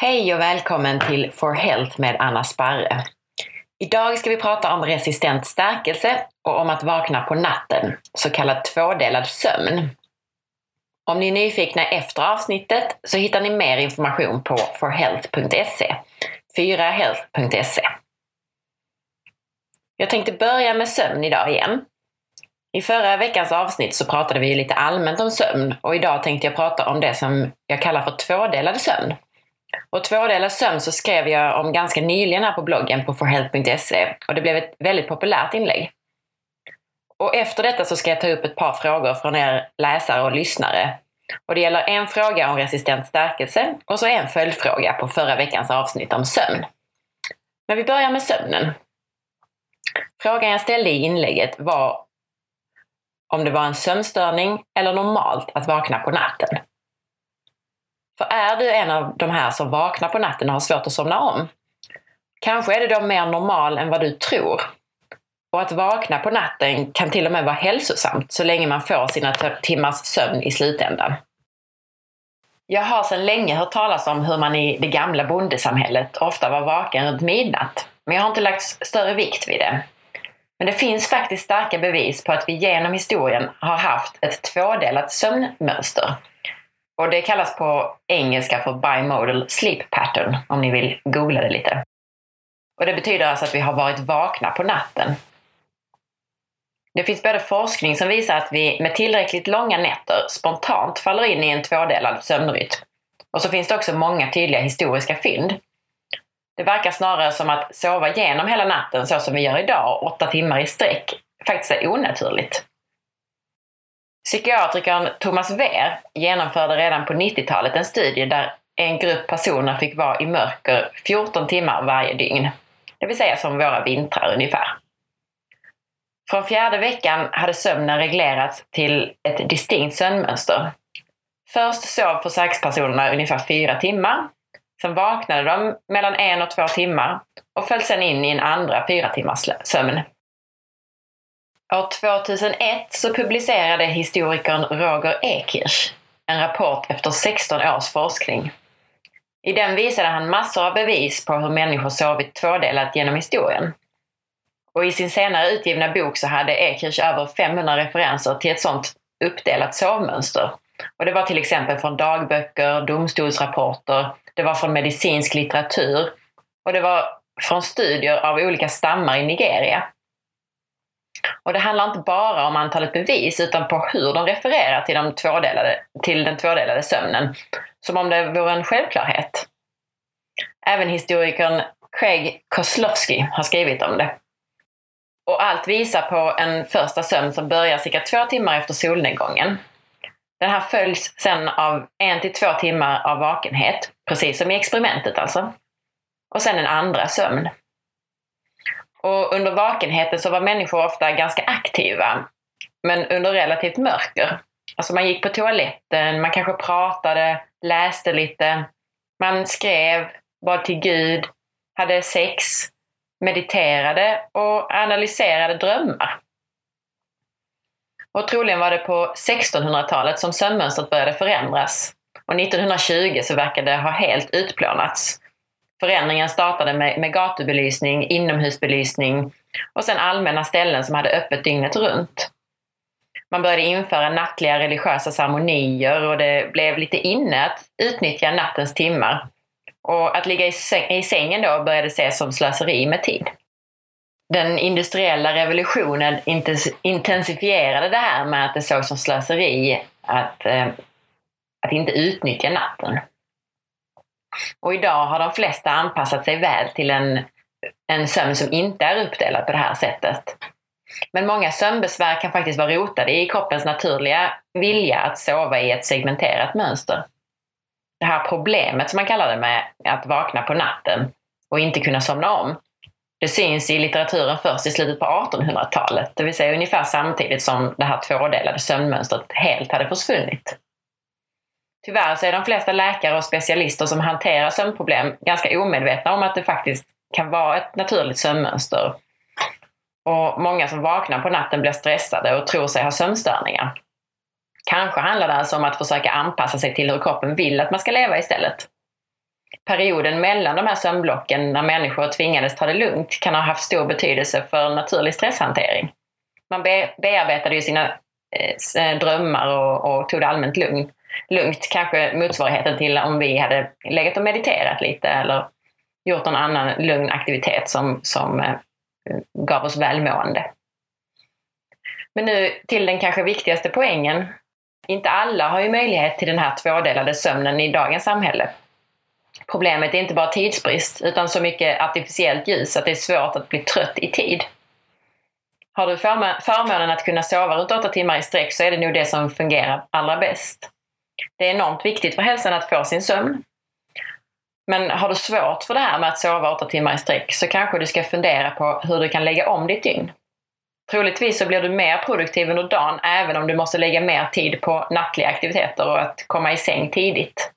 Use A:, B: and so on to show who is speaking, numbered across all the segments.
A: Hej och välkommen till For Health med Anna Sparre. Idag ska vi prata om resistent stärkelse och om att vakna på natten, så kallad tvådelad sömn. Om ni är nyfikna efter avsnittet så hittar ni mer information på forhealth.se, 4health.se. Jag tänkte börja med sömn idag igen. I förra veckans avsnitt så pratade vi lite allmänt om sömn och idag tänkte jag prata om det som jag kallar för tvådelad sömn. Och tvådelad sömn så skrev jag om ganska nyligen här på bloggen på forhealth.se och det blev ett väldigt populärt inlägg. Och efter detta så ska jag ta upp ett par frågor från er läsare och lyssnare. Och det gäller en fråga om resistent stärkelse och så en följdfråga på förra veckans avsnitt om sömn. Men vi börjar med sömnen. Frågan jag ställde i inlägget var om det var en sömnstörning eller normalt att vakna på natten. För är du en av de här som vaknar på natten och har svårt att somna om, kanske är det då mer normal än vad du tror. Och att vakna på natten kan till och med vara hälsosamt så länge man får sina timmars sömn i slutändan. Jag har sedan länge hört talas om hur man i det gamla bondesamhället ofta var vaken runt midnatt, men jag har inte lagt större vikt vid det. Men det finns faktiskt starka bevis på att vi genom historien har haft ett tvådelat sömnmönster och det kallas på engelska för bimodal sleep pattern, om ni vill googla det lite. Och det betyder alltså att vi har varit vakna på natten. Det finns både forskning som visar att vi med tillräckligt långa nätter spontant faller in i en tvådelad sömnrytm. Och så finns det också många tydliga historiska fynd. Det verkar snarare som att sova igenom hela natten så som vi gör idag, åtta timmar i sträck, faktiskt är onaturligt. Psykiatrikern Thomas Wehr genomförde redan på 90-talet en studie där en grupp personer fick vara i mörker 14 timmar varje dygn. Det vill säga som våra vintrar ungefär. Från fjärde veckan hade sömnen reglerats till ett distinkt sömnmönster. Först sov försökspersonerna ungefär fyra timmar. Sen vaknade de mellan en och två timmar och föll sedan in i en andra fyra timmars sömn. År 2001 så publicerade historikern Roger Ekirch en rapport efter 16 års forskning. I den visade han massor av bevis på hur människor sovit tvådelat genom historien. Och i sin senare utgivna bok så hade Ekirch över 500 referenser till ett sådant uppdelat sovmönster. Och det var till exempel från dagböcker, domstolsrapporter, det var från medicinsk litteratur och det var från studier av olika stammar i Nigeria. Och det handlar inte bara om antalet bevis utan på hur de refererar till, de tvådelade, till den tvådelade sömnen. Som om det vore en självklarhet. Även historikern Craig Koslowski har skrivit om det. Och allt visar på en första sömn som börjar cirka två timmar efter solnedgången. Den här följs sen av en till två timmar av vakenhet, precis som i experimentet alltså. Och sen en andra sömn. Och under vakenheten så var människor ofta ganska aktiva, men under relativt mörker. Alltså man gick på toaletten, man kanske pratade, läste lite, man skrev, bad till Gud, hade sex, mediterade och analyserade drömmar. Och troligen var det på 1600-talet som sömnmönstret började förändras. Och 1920 så verkade det ha helt utplånats. Förändringen startade med, med gatubelysning, inomhusbelysning och sen allmänna ställen som hade öppet dygnet runt. Man började införa nattliga religiösa ceremonier och det blev lite inne att utnyttja nattens timmar. Och att ligga i sängen då började ses som slöseri med tid. Den industriella revolutionen intensifierade det här med att det sågs som slöseri att, eh, att inte utnyttja natten. Och idag har de flesta anpassat sig väl till en, en sömn som inte är uppdelad på det här sättet. Men många sömnbesvär kan faktiskt vara rotade i kroppens naturliga vilja att sova i ett segmenterat mönster. Det här problemet som man kallar det med att vakna på natten och inte kunna somna om, det syns i litteraturen först i slutet på 1800-talet, det vill säga ungefär samtidigt som det här tvådelade sömnmönstret helt hade försvunnit. Tyvärr så är de flesta läkare och specialister som hanterar sömnproblem ganska omedvetna om att det faktiskt kan vara ett naturligt sömnmönster. Och många som vaknar på natten blir stressade och tror sig ha sömnstörningar. Kanske handlar det alltså om att försöka anpassa sig till hur kroppen vill att man ska leva istället. Perioden mellan de här sömnblocken när människor tvingades ta det lugnt kan ha haft stor betydelse för naturlig stresshantering. Man be bearbetade ju sina eh, drömmar och, och, tog det allmänt lugnt lugnt. Kanske motsvarigheten till om vi hade legat och mediterat lite eller gjort någon annan lugn aktivitet som, som eh, gav oss välmående. Men nu till den kanske viktigaste poängen. Inte alla har ju möjlighet till den här tvådelade sömnen i dagens samhälle. Problemet är inte bara tidsbrist, utan så mycket artificiellt ljus att det är svårt att bli trött i tid. Har du förmånen att kunna sova runt åtta timmar i sträck så är det nog det som fungerar allra bäst. Det är enormt viktigt för hälsan att få sin sömn. Men har du svårt för det här med att sova åtta timmar i sträck så kanske du ska fundera på hur du kan lägga om ditt dygn. Troligtvis så blir du mer produktiv under dagen även om du måste lägga mer tid på nattliga aktiviteter och att komma i säng tidigt.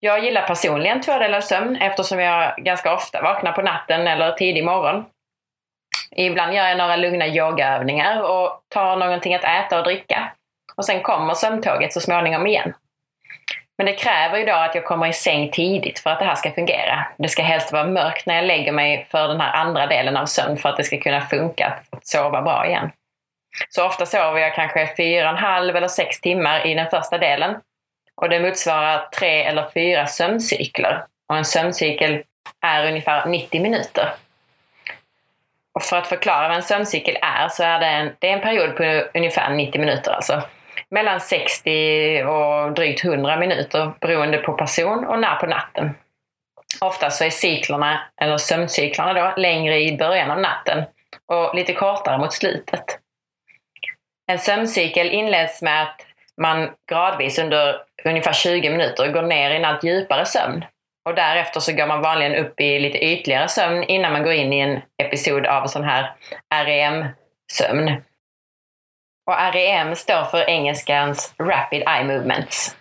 A: Jag gillar personligen tvådelad sömn eftersom jag ganska ofta vaknar på natten eller tidig morgon. Ibland gör jag några lugna yogaövningar och tar någonting att äta och dricka. Och sen kommer sömntåget så småningom igen. Men det kräver ju då att jag kommer i säng tidigt för att det här ska fungera. Det ska helst vara mörkt när jag lägger mig för den här andra delen av sömn för att det ska kunna funka att sova bra igen. Så ofta sover jag kanske fyra och en halv eller sex timmar i den första delen. Och det motsvarar tre eller fyra sömncykler. Och en sömncykel är ungefär 90 minuter. Och för att förklara vad en sömncykel är så är det en, det är en period på ungefär 90 minuter. Alltså mellan 60 och drygt 100 minuter beroende på person och när på natten. Ofta så är cyklerna, eller sömncyklerna då, längre i början av natten och lite kortare mot slutet. En sömncykel inleds med att man gradvis under ungefär 20 minuter går ner i en allt djupare sömn. Och därefter så går man vanligen upp i lite ytligare sömn innan man går in i en episod av sån här REM-sömn. Och REM står för engelskans Rapid Eye Movements.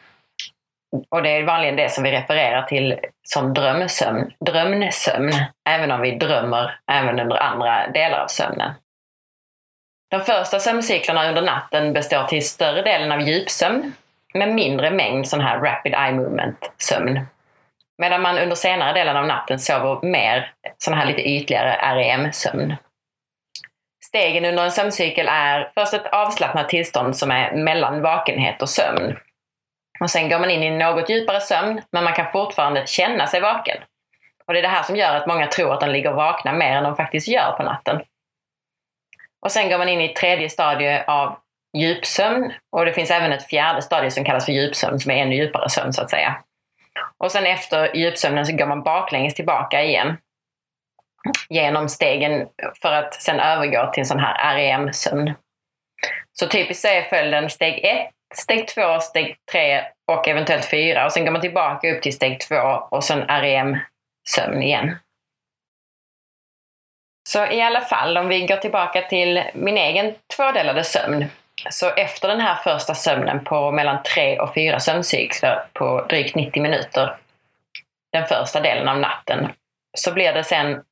A: Och det är vanligen det som vi refererar till som drömsömn, drömsömn, även om vi drömmer även under andra delar av sömnen. De första sömncyklerna under natten består till större delen av djupsömn med mindre mängd sån här Rapid Eye Movement sömn. Medan man under senare delen av natten sover mer sån här lite ytligare REM-sömn. Stegen under en sömncykel är först ett avslappnat tillstånd som är mellan vakenhet och sömn. Och sen går man in i något djupare sömn, men man kan fortfarande känna sig vaken. Och det är det här som gör att många tror att de ligger vakna mer än de faktiskt gör på natten. Och sen går man in i ett tredje stadie av djupsömn och det finns även ett fjärde stadie som kallas för djupsömn som är ännu djupare sömn så att säga. Och sen efter djupsömnen så går man baklänges tillbaka igen genom stegen för att sen övergå till en sån här REM-sömn. Så typiskt så är följden steg 1, steg 2, steg 3 och eventuellt 4 och sen går man tillbaka upp till steg 2 och sen REM-sömn igen. Så i alla fall, om vi går tillbaka till min egen tvådelade sömn. Så efter den här första sömnen på mellan 3 och 4 sömncykler på drygt 90 minuter, den första delen av natten, så blir det sen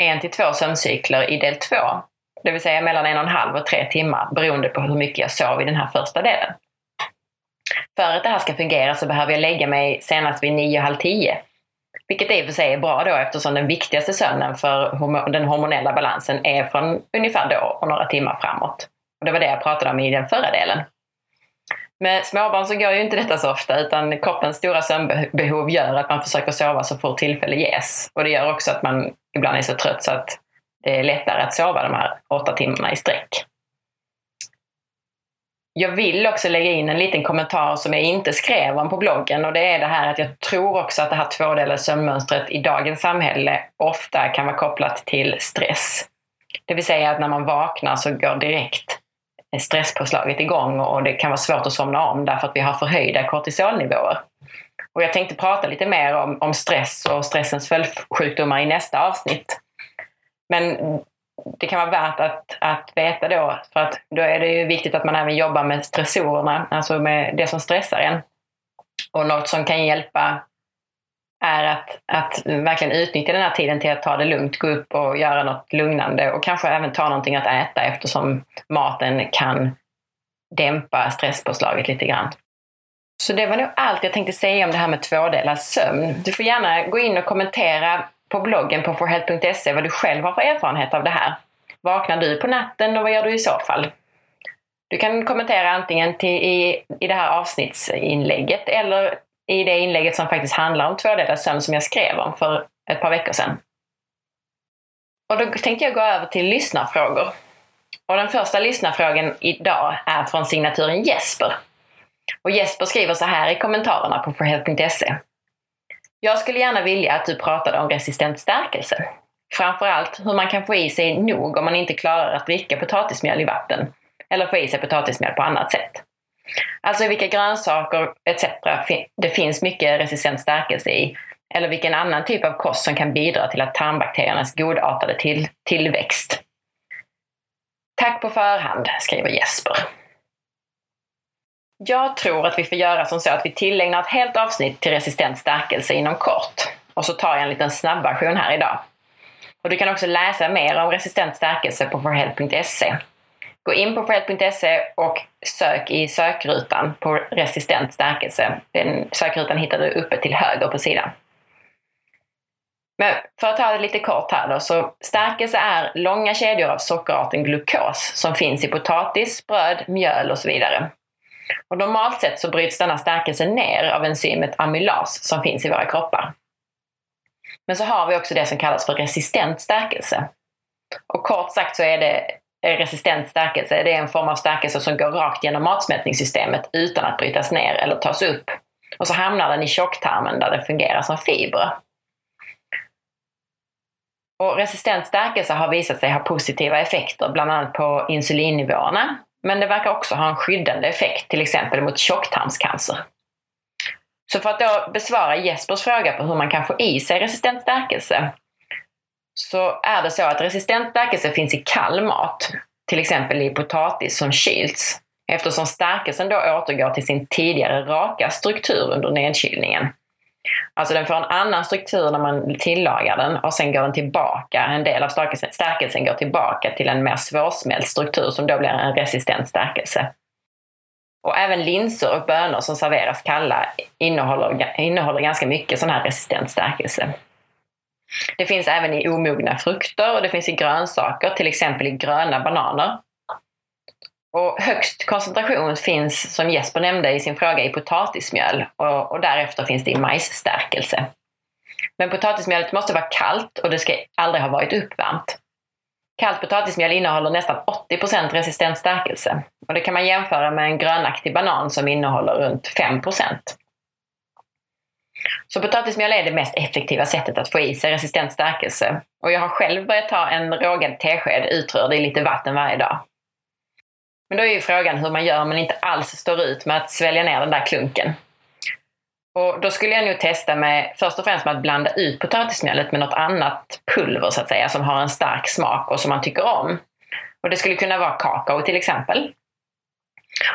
A: en till två sömncykler i del två. Det vill säga mellan en och en halv och tre timmar beroende på hur mycket jag sov i den här första delen. För att det här ska fungera så behöver jag lägga mig senast vid nio, halv tio. Vilket i och för sig är bra då eftersom den viktigaste sömnen för den hormonella balansen är från ungefär då och några timmar framåt. Och det var det jag pratade om i den förra delen. Med småbarn så går ju inte detta så ofta utan kroppens stora sömnbehov gör att man försöker sova så fort tillfälle ges. Och det gör också att man ibland är så trött så att det är lättare att sova de här åtta timmarna i sträck. Jag vill också lägga in en liten kommentar som jag inte skrev om på bloggen och det är det här att jag tror också att det här tvådelade sömnmönstret i dagens samhälle ofta kan vara kopplat till stress. Det vill säga att när man vaknar så går direkt stresspåslaget igång och det kan vara svårt att somna om därför att vi har förhöjda kortisolnivåer. Och jag tänkte prata lite mer om, om stress och stressens följdsjukdomar i nästa avsnitt. Men det kan vara värt att, att veta då, för att då är det ju viktigt att man även jobbar med stressorerna, alltså med det som stressar en. Och något som kan hjälpa är att, att verkligen utnyttja den här tiden till att ta det lugnt, gå upp och göra något lugnande och kanske även ta någonting att äta eftersom maten kan dämpa stresspåslaget lite grann. Så det var nog allt jag tänkte säga om det här med tvådelad sömn. Du får gärna gå in och kommentera på bloggen på forhealth.se vad du själv har för erfarenhet av det här. Vaknar du på natten och vad gör du i så fall? Du kan kommentera antingen till, i, i det här avsnittsinlägget eller i det inlägget som faktiskt handlar om tvådelad sömn som jag skrev om för ett par veckor sedan. Och då tänkte jag gå över till lyssnarfrågor. Och den första lyssnarfrågan idag är från signaturen Jesper. Och Jesper skriver så här i kommentarerna på forhealth.se. Jag skulle gärna vilja att du pratade om resistent stärkelse. Framförallt hur man kan få i sig nog om man inte klarar att dricka potatismjöl i vatten eller få i sig potatismjöl på annat sätt. Alltså vilka grönsaker etc. det finns mycket resistent stärkelse i eller vilken annan typ av kost som kan bidra till att tarmbakteriernas godartade till tillväxt. Tack på förhand, skriver Jesper. Jag tror att vi får göra som så att vi tillägnar ett helt avsnitt till resistent stärkelse inom kort. Och så tar jag en liten snabbversion här idag. Och du kan också läsa mer om resistent stärkelse på forhealth.se. Gå in på forhealth.se och sök i sökrutan på resistent stärkelse. Den sökrutan hittar du uppe till höger på sidan. Men för att ta det lite kort här då, så stärkelse är långa kedjor av sockerarten glukos som finns i potatis, bröd, mjöl och så vidare. Och normalt sett så bryts denna stärkelse ner av enzymet amylas som finns i våra kroppar. Men så har vi också det som kallas för resistent stärkelse. Och kort sagt så är det resistent stärkelse, det är en form av stärkelse som går rakt genom matsmältningssystemet utan att brytas ner eller tas upp. Och så hamnar den i tjocktarmen där den fungerar som fibrer. Och resistent stärkelse har visat sig ha positiva effekter, bland annat på insulinnivåerna. Men det verkar också ha en skyddande effekt, till exempel mot tjocktarmscancer. Så för att då besvara Jespers fråga på hur man kan få i sig resistent stärkelse så är det så att resistent stärkelse finns i kall mat, till exempel i potatis som kylts, eftersom stärkelsen då återgår till sin tidigare raka struktur under nedkylningen. Alltså den får en annan struktur när man tillagar den och sen går den tillbaka, en del av stärkelsen, stärkelsen går tillbaka till en mer svårsmält struktur som då blir en resistent stärkelse. Och även linser och bönor som serveras kalla innehåller, innehåller ganska mycket sån här resistent stärkelse. Det finns även i omogna frukter och det finns i grönsaker, till exempel i gröna bananer. Och högst koncentration finns, som Jesper nämnde i sin fråga, i potatismjöl och, och därefter finns det i majsstärkelse. Men potatismjölet måste vara kallt och det ska aldrig ha varit uppvärmt. Kallt potatismjöl innehåller nästan 80 resistent stärkelse och det kan man jämföra med en grönaktig banan som innehåller runt 5 så potatismjöl är det mest effektiva sättet att få i sig resistent stärkelse. Och jag har själv börjat ta en rågad tesked utrörd i lite vatten varje dag. Men då är ju frågan hur man gör om man inte alls står ut med att svälja ner den där klunken. Och då skulle jag nog testa med, först och främst med att blanda ut potatismjölet med något annat pulver så att säga, som har en stark smak och som man tycker om. Och det skulle kunna vara kakao till exempel.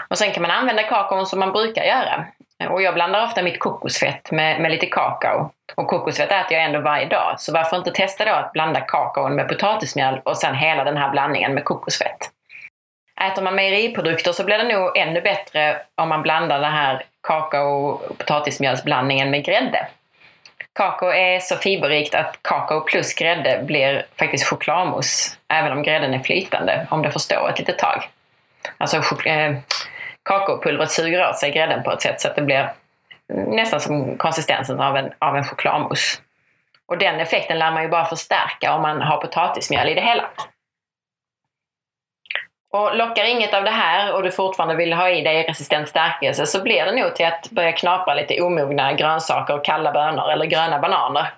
A: Och sen kan man använda kakaon som man brukar göra. Och jag blandar ofta mitt kokosfett med, med lite kakao. Och kokosfett äter jag ändå varje dag, så varför inte testa då att blanda kakaon med potatismjöl och sen hela den här blandningen med kokosfett. Äter man mejeriprodukter så blir det nog ännu bättre om man blandar den här kakao och potatismjölsblandningen med grädde. Kakao är så fiberrikt att kakao plus grädde blir faktiskt chokladmousse, även om grädden är flytande, om det får stå ett litet tag. Alltså eh, kakaopulvret suger åt sig grädden på ett sätt så att det blir nästan som konsistensen av en, av en chokladmousse. Och den effekten lär man ju bara förstärka om man har potatismjöl i det hela. Och lockar inget av det här och du fortfarande vill ha i dig resistent stärkelse så blir det nog till att börja knapra lite omogna grönsaker och kalla bönor eller gröna bananer.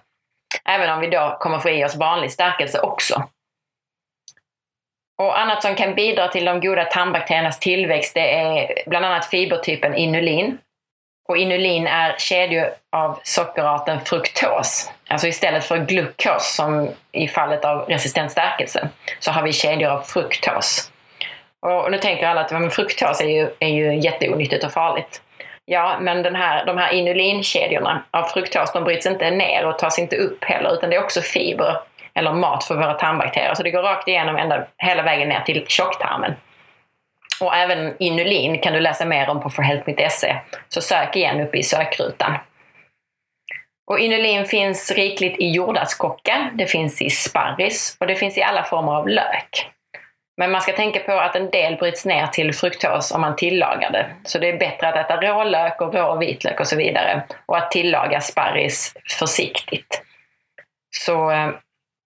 A: Även om vi då kommer få i oss vanlig stärkelse också. Och annat som kan bidra till de goda tarmbakteriernas tillväxt det är bland annat fibertypen inulin. Och inulin är kedjor av sockerarten fruktos. Alltså istället för glukos som i fallet av resistent stärkelse så har vi kedjor av fruktos. Och nu tänker alla att men fruktos är ju, är ju jätteonyttigt och farligt. Ja, men den här, de här inulinkedjorna av fruktos de bryts inte ner och tas inte upp heller utan det är också fiber eller mat för våra tarmbakterier. Så det går rakt igenom ända, hela vägen ner till tjocktarmen. Och även inulin kan du läsa mer om på forhealth.se. Så sök igen uppe i sökrutan. Och inulin finns rikligt i jordärtskocka, det finns i sparris och det finns i alla former av lök. Men man ska tänka på att en del bryts ner till fruktos om man tillagar det. Så det är bättre att äta rålök och rå vitlök och så vidare. Och att tillaga sparris försiktigt. Så eh,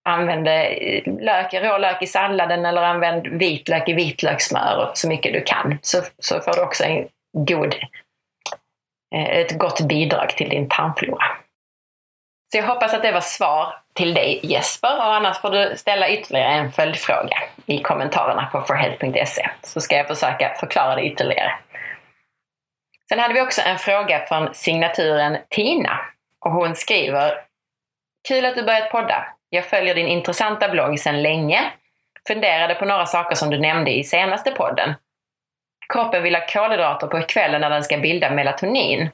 A: använd rå lök, i salladen eller använd vitlök i vitlökssmör så mycket du kan. Så, så får du också en god, eh, ett gott bidrag till din tarmflora. Så jag hoppas att det var svar till dig Jesper och annars får du ställa ytterligare en följdfråga i kommentarerna på forhealth.se så ska jag försöka förklara det ytterligare. Sen hade vi också en fråga från signaturen Tina och hon skriver Kul att du börjat podda. Jag följer din intressanta blogg sedan länge. Funderade på några saker som du nämnde i senaste podden. Kroppen vill ha kolhydrater på kvällen när den ska bilda melatonin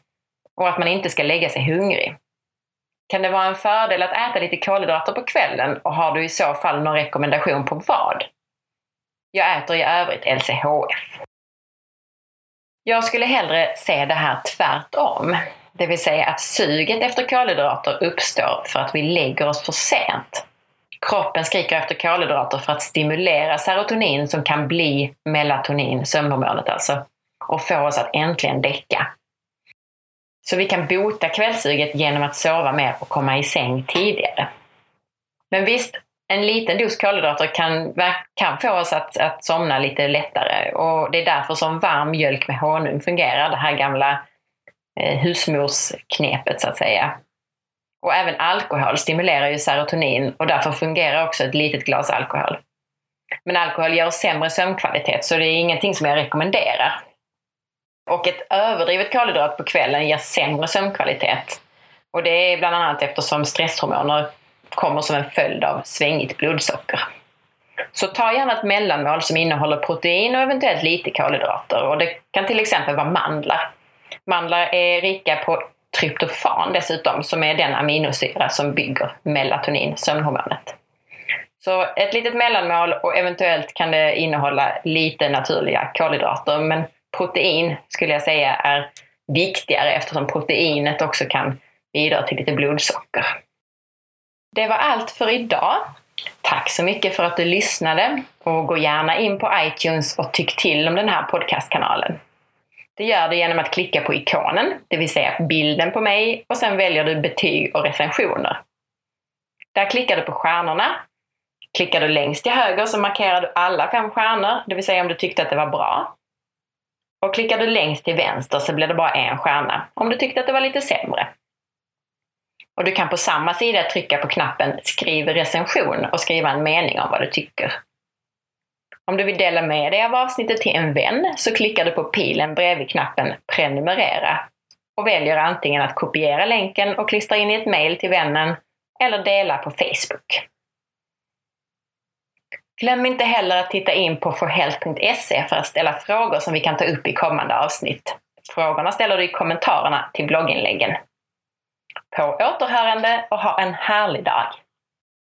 A: och att man inte ska lägga sig hungrig. Kan det vara en fördel att äta lite kolhydrater på kvällen och har du i så fall någon rekommendation på vad? Jag äter i övrigt LCHF. Jag skulle hellre se det här tvärtom. Det vill säga att suget efter kolhydrater uppstår för att vi lägger oss för sent. Kroppen skriker efter kolhydrater för att stimulera serotonin som kan bli melatonin, sömnhormonet alltså, och få oss att äntligen däcka. Så vi kan bota kvällssuget genom att sova mer och komma i säng tidigare. Men visst, en liten dos kolhydrater kan, kan få oss att, att somna lite lättare och det är därför som varm mjölk med honung fungerar, det här gamla eh, husmorsknepet så att säga. Och även alkohol stimulerar ju serotonin och därför fungerar också ett litet glas alkohol. Men alkohol ger oss sämre sömnkvalitet så det är ingenting som jag rekommenderar. Och ett överdrivet kolhydrat på kvällen ger sämre sömnkvalitet. Och det är bland annat eftersom stresshormoner kommer som en följd av svängigt blodsocker. Så ta gärna ett mellanmål som innehåller protein och eventuellt lite kolhydrater. Och det kan till exempel vara mandlar. Mandlar är rika på tryptofan dessutom, som är den aminosyra som bygger melatonin, sömnhormonet. Så ett litet mellanmål och eventuellt kan det innehålla lite naturliga kolhydrater, men protein skulle jag säga är viktigare eftersom proteinet också kan bidra till lite blodsocker. Det var allt för idag. Tack så mycket för att du lyssnade och gå gärna in på iTunes och tyck till om den här podcastkanalen. Det gör du genom att klicka på ikonen, det vill säga bilden på mig och sen väljer du betyg och recensioner. Där klickar du på stjärnorna. Klickar du längst till höger så markerar du alla fem stjärnor, det vill säga om du tyckte att det var bra. Och klickar du längst till vänster så blir det bara en stjärna om du tyckte att det var lite sämre. Och du kan på samma sida trycka på knappen Skriv recension och skriva en mening om vad du tycker. Om du vill dela med dig av avsnittet till en vän så klickar du på pilen bredvid knappen Prenumerera och väljer antingen att kopiera länken och klistra in i ett mail till vännen eller dela på Facebook. Glöm inte heller att titta in på forhealth.se för att ställa frågor som vi kan ta upp i kommande avsnitt. Frågorna ställer du i kommentarerna till blogginläggen. På återhörande och ha en härlig dag!